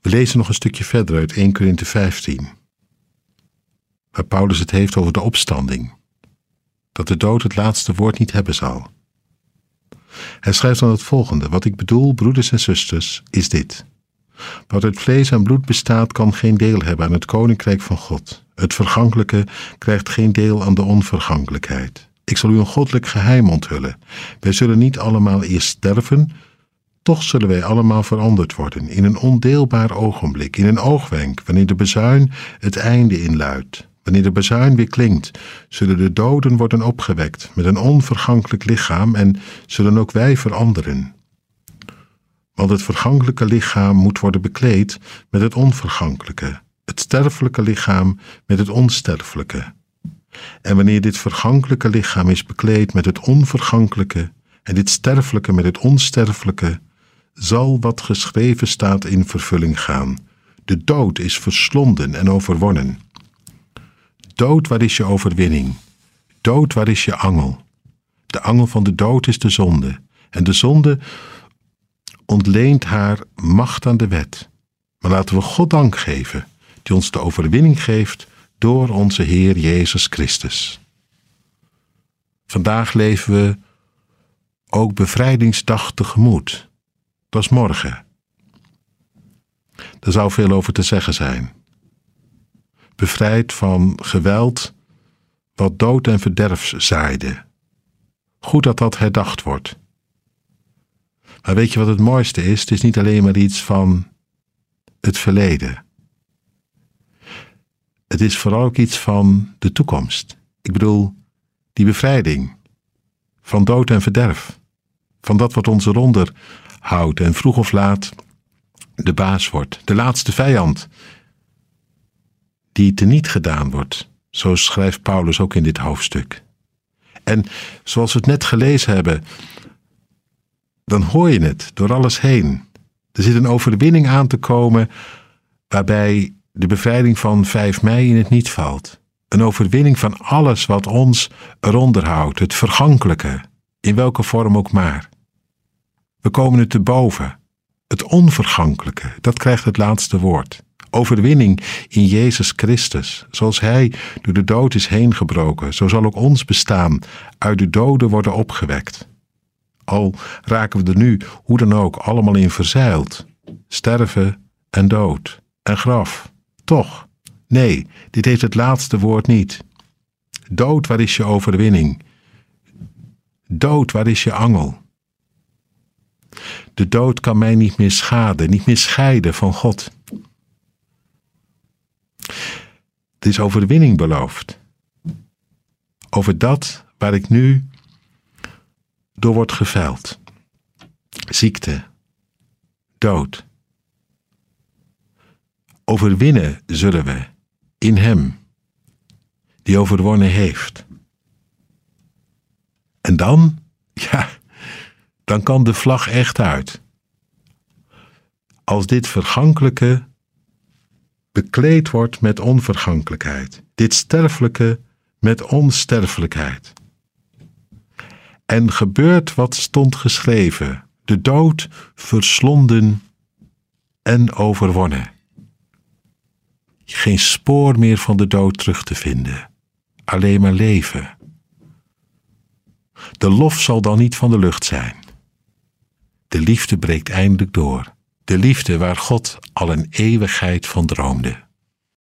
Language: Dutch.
We lezen nog een stukje verder uit 1 Korinthe 15, waar Paulus het heeft over de opstanding, dat de dood het laatste woord niet hebben zal. Hij schrijft dan het volgende: Wat ik bedoel, broeders en zusters, is dit. Wat uit vlees en bloed bestaat, kan geen deel hebben aan het koninkrijk van God. Het vergankelijke krijgt geen deel aan de onvergankelijkheid. Ik zal u een goddelijk geheim onthullen. Wij zullen niet allemaal eerst sterven, toch zullen wij allemaal veranderd worden in een ondeelbaar ogenblik, in een oogwenk, wanneer de bezuin het einde inluidt. Wanneer de bezuin weer klinkt, zullen de doden worden opgewekt met een onvergankelijk lichaam en zullen ook wij veranderen. Want het vergankelijke lichaam moet worden bekleed met het onvergankelijke, het sterfelijke lichaam met het onsterfelijke. En wanneer dit vergankelijke lichaam is bekleed met het onvergankelijke en dit sterfelijke met het onsterfelijke, zal wat geschreven staat in vervulling gaan. De dood is verslonden en overwonnen. Dood, waar is je overwinning? Dood, waar is je angel? De angel van de dood is de zonde. En de zonde ontleent haar macht aan de wet. Maar laten we God dank geven, die ons de overwinning geeft door onze Heer Jezus Christus. Vandaag leven we ook bevrijdingsdag tegemoet. Is morgen. Er zou veel over te zeggen zijn. Bevrijd van geweld wat dood en verderf zaaide. Goed dat dat herdacht wordt. Maar weet je wat het mooiste is? Het is niet alleen maar iets van het verleden. Het is vooral ook iets van de toekomst. Ik bedoel, die bevrijding van dood en verderf. Van dat wat ons eronder houdt en vroeg of laat de baas wordt, de laatste vijand, die teniet gedaan wordt. Zo schrijft Paulus ook in dit hoofdstuk. En zoals we het net gelezen hebben, dan hoor je het door alles heen. Er zit een overwinning aan te komen waarbij de bevrijding van 5 mei in het niet valt. Een overwinning van alles wat ons eronder houdt, het vergankelijke, in welke vorm ook maar. We komen het te boven. Het onvergankelijke, dat krijgt het laatste woord. Overwinning in Jezus Christus. Zoals Hij door de dood is heen gebroken, zo zal ook ons bestaan uit de doden worden opgewekt. Al raken we er nu, hoe dan ook, allemaal in verzeild. Sterven en dood en graf. Toch, nee, dit heeft het laatste woord niet. Dood, waar is je overwinning? Dood, waar is je angel? De dood kan mij niet meer schaden, niet meer scheiden van God. Er is overwinning beloofd. Over dat waar ik nu door word geveld. Ziekte, dood. Overwinnen zullen we in Hem, die overwonnen heeft. En dan, ja, dan kan de vlag echt uit. Als dit vergankelijke bekleed wordt met onvergankelijkheid, dit sterfelijke met onsterfelijkheid. En gebeurt wat stond geschreven: de dood verslonden en overwonnen. Geen spoor meer van de dood terug te vinden, alleen maar leven. De lof zal dan niet van de lucht zijn. De liefde breekt eindelijk door. De liefde waar God al een eeuwigheid van droomde.